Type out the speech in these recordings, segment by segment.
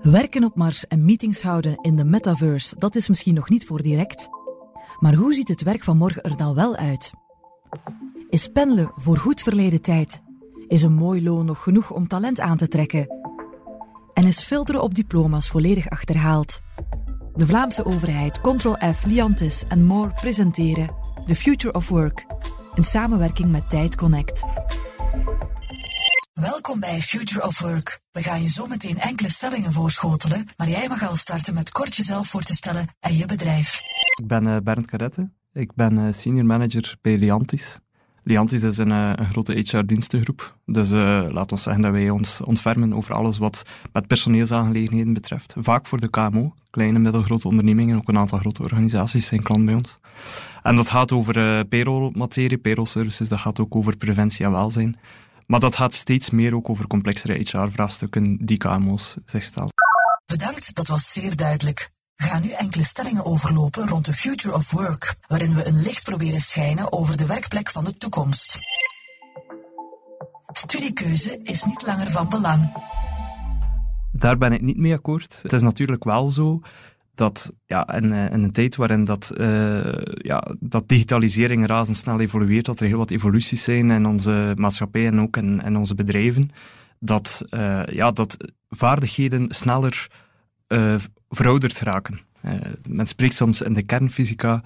Werken op Mars en meetings houden in de metaverse, dat is misschien nog niet voor direct. Maar hoe ziet het werk van morgen er dan wel uit? Is pendelen voor goed verleden tijd? Is een mooi loon nog genoeg om talent aan te trekken? En is filteren op diploma's volledig achterhaald? De Vlaamse overheid, Ctrl-F, Liantis en More presenteren The Future of Work in samenwerking met Tijd Connect. Welkom bij Future of Work. We gaan je zo meteen enkele stellingen voorschotelen, maar jij mag al starten met kort jezelf voor te stellen en je bedrijf. Ik ben uh, Bernd Carette. Ik ben uh, senior manager bij Liantis. Liantis is een, uh, een grote HR-dienstengroep. Dus laat ons zeggen dat wij ons ontfermen over alles wat met personeelsaangelegenheden betreft. Vaak voor de KMO, kleine en middelgrote ondernemingen, ook een aantal grote organisaties zijn klant bij ons. En dat gaat over payroll-materie, payroll-services, dat gaat ook over preventie en welzijn. Maar dat gaat steeds meer ook over complexere HR-vraagstukken die KMO's zich stellen. Bedankt, dat was zeer duidelijk. We gaan nu enkele stellingen overlopen rond de Future of Work, waarin we een licht proberen schijnen over de werkplek van de toekomst. Studiekeuze is niet langer van belang. Daar ben ik niet mee akkoord. Het is natuurlijk wel zo dat ja, in, eh, in, een tijd waarin dat, uh, ja, dat digitalisering razendsnel evolueert, dat er heel wat evoluties zijn in onze maatschappij en ook in, onze bedrijven, dat, uh, ja, dat vaardigheden sneller verouderd raken. men spreekt soms in de kernfysica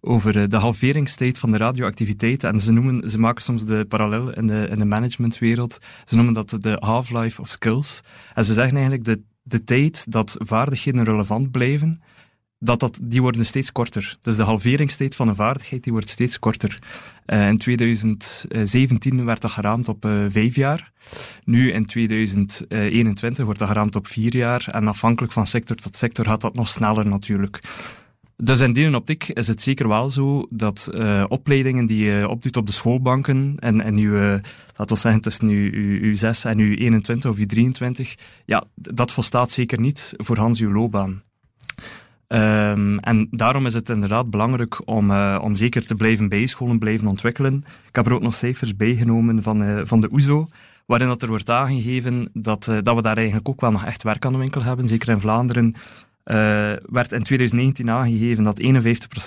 over de halveringstijd van de radioactiviteit en ze, noemen, ze maken soms de parallel in de, in de managementwereld, ze noemen dat de half-life of skills. En ze zeggen eigenlijk de de tijd dat vaardigheden relevant blijven, dat dat, die worden steeds korter. Dus de halveringstijd van een vaardigheid die wordt steeds korter. Uh, in 2017 werd dat geraamd op uh, vijf jaar. Nu in 2021 wordt dat geraamd op vier jaar. En afhankelijk van sector tot sector gaat dat nog sneller natuurlijk. Dus in die optiek is het zeker wel zo dat uh, opleidingen die je opdoet op de schoolbanken en, en uh, laten we zeggen tussen uw, uw, uw 6 en uw 21 of uw 23, ja, dat volstaat zeker niet voor Hans uw loopbaan. Um, en daarom is het inderdaad belangrijk om, uh, om zeker te blijven bijscholen, blijven ontwikkelen. Ik heb er ook nog cijfers bijgenomen van, van de OESO, waarin dat er wordt aangegeven dat, dat we daar eigenlijk ook wel nog echt werk aan de winkel hebben. Zeker in Vlaanderen werd in 2019 aangegeven dat 51%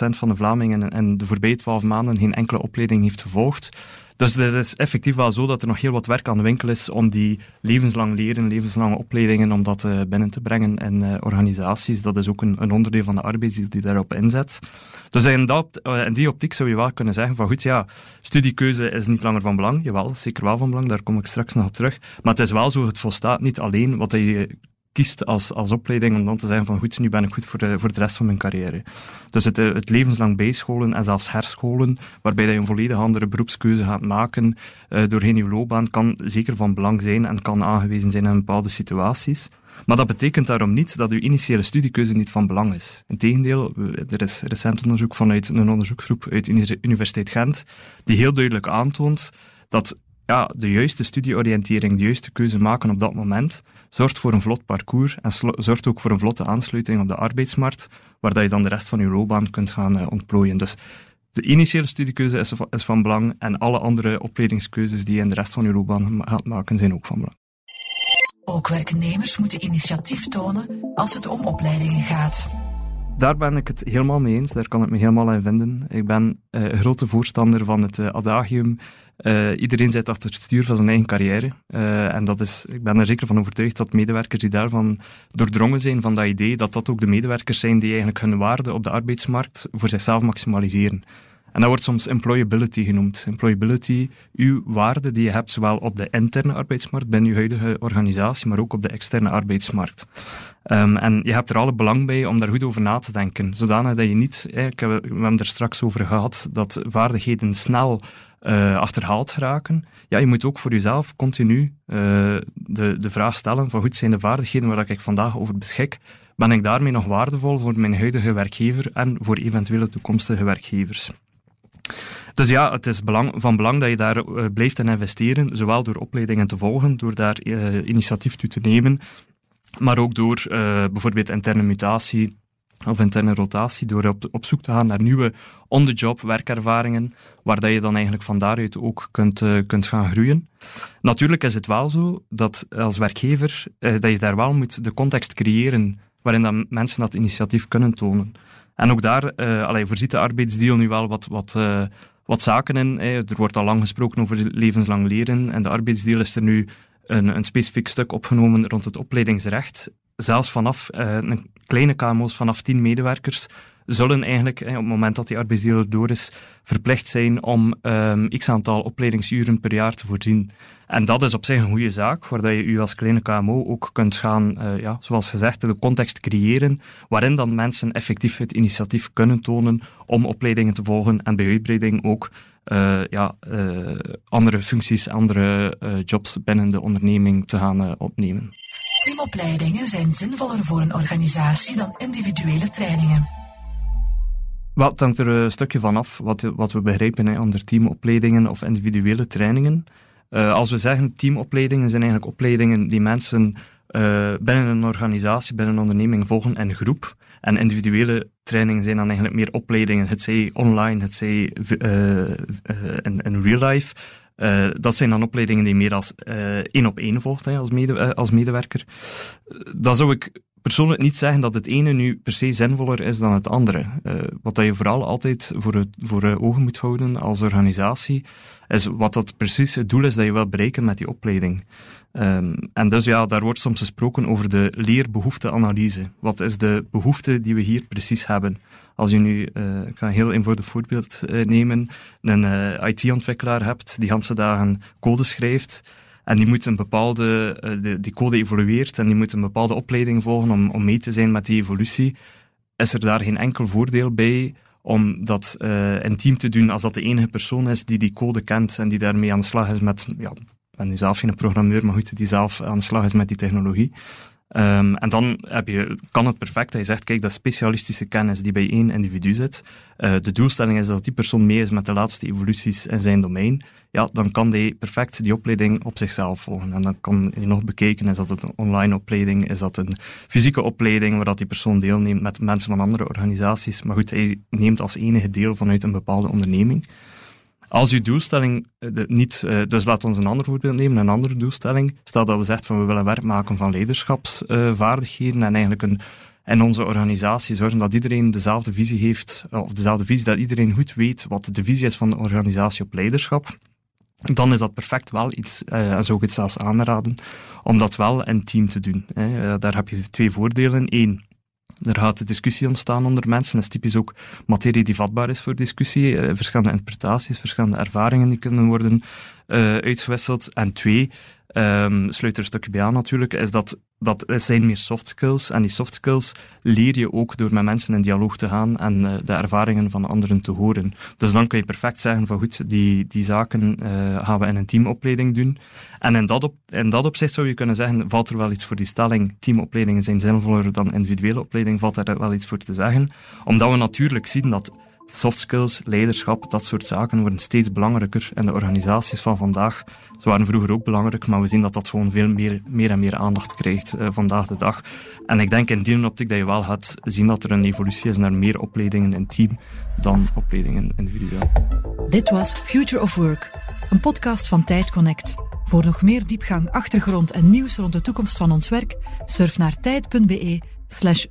van de Vlamingen in de voorbije 12 maanden geen enkele opleiding heeft gevolgd. Dus het is effectief wel zo dat er nog heel wat werk aan de winkel is om die levenslang leren, levenslange opleidingen, om dat uh, binnen te brengen in uh, organisaties. Dat is ook een, een, onderdeel van de arbeidsdienst die daarop inzet. Dus in, dat, in, die optiek zou je wel kunnen zeggen van goed, ja, studiekeuze is niet langer van belang. Jawel, zeker wel van belang, daar kom ik straks nog op terug. Maar het is wel zo, het volstaat niet alleen wat je kiest als, als opleiding om dan te zeggen van goed, nu ben ik goed voor de, voor de rest van mijn carrière. Dus het, het levenslang bijscholen en zelfs herscholen, waarbij je een volledig andere beroepskeuze gaat maken uh, doorheen je loopbaan, kan zeker van belang zijn en kan aangewezen zijn in bepaalde situaties. Maar dat betekent daarom niet dat uw initiële studiekeuze niet van belang is. Integendeel, er is recent onderzoek vanuit een onderzoeksgroep uit de Universiteit Gent, die heel duidelijk aantoont dat ja, de juiste studieoriëntering, de juiste keuze maken op dat moment, zorgt voor een vlot parcours en zorgt ook voor een vlotte aansluiting op de arbeidsmarkt, waar dat je dan de rest van je loopbaan kunt gaan uh, ontplooien. Dus de initiële studiekeuze is, is, van belang en alle andere opleidingskeuzes die je in de rest van je loopbaan gaat maken, zijn ook van belang. Ook werknemers moeten initiatief tonen als het om opleidingen gaat. Daar ben ik het helemaal mee eens, daar kan ik me helemaal in vinden. Ik ben uh, grote voorstander van het uh, adagium uh, iedereen zit achter het stuur van zijn eigen carrière. En dat is, ik ben er zeker van overtuigd dat medewerkers die daarvan doordrongen zijn van dat idee, dat dat ook de medewerkers zijn die eigenlijk hun waarde op de arbeidsmarkt voor zichzelf maximaliseren. En dat wordt soms employability genoemd. Employability, uw waarde die je hebt zowel op de interne arbeidsmarkt binnen je huidige organisatie, maar ook op de externe arbeidsmarkt. Um, en je hebt er alle belang bij om daar goed over na te denken, zodanig dat je niet, ik heb, we hebben er straks over gehad, dat vaardigheden snel uh, achterhaald raken. Ja, je moet ook voor jezelf continu uh, de, de vraag stellen van goed, zijn de vaardigheden waar ik vandaag over beschik, ben ik daarmee nog waardevol voor mijn huidige werkgever en voor eventuele toekomstige werkgevers? Dus ja, het is belang, van belang dat je daar uh, blijft in investeren, zowel door opleidingen te volgen, door daar uh, initiatief toe te nemen, maar ook door uh, bijvoorbeeld interne mutatie of interne rotatie, door op, op zoek te gaan naar nieuwe on-the-job werkervaringen, waar dat je dan eigenlijk van daaruit ook kunt, kunt gaan groeien. Natuurlijk is het wel zo dat als werkgever, dat je daar wel moet de context creëren waarin dat mensen dat initiatief kunnen tonen. En ook daar uh, allee, voorziet de arbeidsdeal nu wel wat, wat, wat zaken in. Hè. Er wordt al lang gesproken over levenslang leren en de arbeidsdeal is er nu een, een specifiek stuk opgenomen rond het opleidingsrecht. Zelfs vanaf een kleine KMO's, vanaf 10 medewerkers, zullen eigenlijk op het moment dat die arbeidsdeler door is, verplicht zijn om um, x aantal opleidingsuren per jaar te voorzien. En dat is op zich een goede zaak, waar je u als kleine KMO ook kunt gaan, uh, ja, zoals gezegd, de context creëren waarin dan mensen effectief het initiatief kunnen tonen om opleidingen te volgen en bij uitbreiding ook uh, ja, uh, andere functies, andere jobs binnen de onderneming te gaan opnemen. Teamopleidingen zijn zinvoller voor een organisatie dan individuele trainingen. Wat hangt er een stukje van af wat, wat we begrijpen hè, onder teamopleidingen of individuele trainingen. Uh, als we zeggen teamopleidingen zijn eigenlijk opleidingen die mensen uh, binnen een organisatie, binnen een onderneming volgen in groep. En individuele trainingen zijn dan eigenlijk meer opleidingen, het zij online, het zij in, in real life. Uh, dat zijn dan opleidingen die meer als uh, één op één volgt hè, als, mede, uh, als medewerker. dan zou ik persoonlijk niet zeggen dat het ene nu per se zinvoller is dan het andere. Uh, wat dat je vooral altijd voor, voor ogen moet houden als organisatie, is wat dat precies het doel is dat je wil bereiken met die opleiding. Um, en dus ja, daar wordt soms gesproken over de leerbehoefteanalyse. Wat is de behoefte die we hier precies hebben? Als je nu, uh, ik ga een heel eenvoudig voorbeeld nemen, een IT-ontwikkelaar hebt die ganse dagen code schrijft, en die moet een bepaalde, uh, de, die code evolueert en die moet een bepaalde opleiding volgen om, om mee te zijn met die evolutie. Is er daar geen enkel voordeel bij om dat uh, intiem te doen als dat de enige persoon is die die code kent en die daarmee aan de slag is met, ja, ik ben nu zelf geen programmeur, maar goed, die zelf aan de slag is met die technologie. Um, en dan heb je, kan het perfect je zegt, kijk, dat specialistische kennis die bij één individu zit, uh, de doelstelling is dat die persoon mee is met de laatste evoluties in zijn domein, ja, dan kan die perfect die opleiding op zichzelf volgen. En dan kan je nog bekijken, is dat een online opleiding, is dat een fysieke opleiding waar dat die persoon deelneemt met mensen van andere organisaties. Maar goed, hij neemt als enige deel vanuit een bepaalde onderneming. Als uw doelstelling eh, niet, eh, dus laat ons een ander voorbeeld nemen, een andere doelstelling. Stel dat je zegt van we willen werk maken van leiderschapsvaardigheden en eigenlijk een, in onze organisatie zorgen dat iedereen dezelfde visie heeft, of dezelfde visie, dat iedereen goed weet wat de visie is van de organisatie op leiderschap. Dan is dat perfect wel iets, uh, en zou ik het zelfs aanraden, om dat wel in team te doen. Daar heb je twee voordelen. Eén, er gaat discussie ontstaan onder mensen. Dat is typisch ook materie die vatbaar is voor discussie. Uh, verschillende interpretaties, verschillende ervaringen die kunnen worden uh, uitgewisseld. En twee, um, sluit er stukje bij aan natuurlijk, is dat dat zijn meer soft skills. En die soft skills leer je ook door met mensen in dialoog te gaan en uh, de ervaringen van anderen te horen. Dus dan kun je perfect zeggen van goed, die, die zaken uh, gaan we in een teamopleiding doen. En in dat, op, in dat opzicht zou je kunnen zeggen, valt er wel iets voor die stelling, teamopleidingen zijn zinvoller dan individuele opleiding, valt er wel iets voor te zeggen. Omdat we natuurlijk zien dat soft skills, leiderschap, dat soort zaken worden steeds belangrijker. En de organisaties van vandaag, ze waren vroeger ook belangrijk, maar we zien dat dat gewoon veel meer, meer en meer aandacht krijgt uh, vandaag de dag. En ik denk in die optiek dat je wel gaat zien dat er een evolutie is naar meer opleidingen in team dan opleidingen individueel. Dit was Future of Work, een podcast van Tijd Connect. Voor nog meer diepgang, achtergrond en nieuws rond de toekomst van ons werk, surf naar tijd.be slash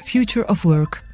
of work.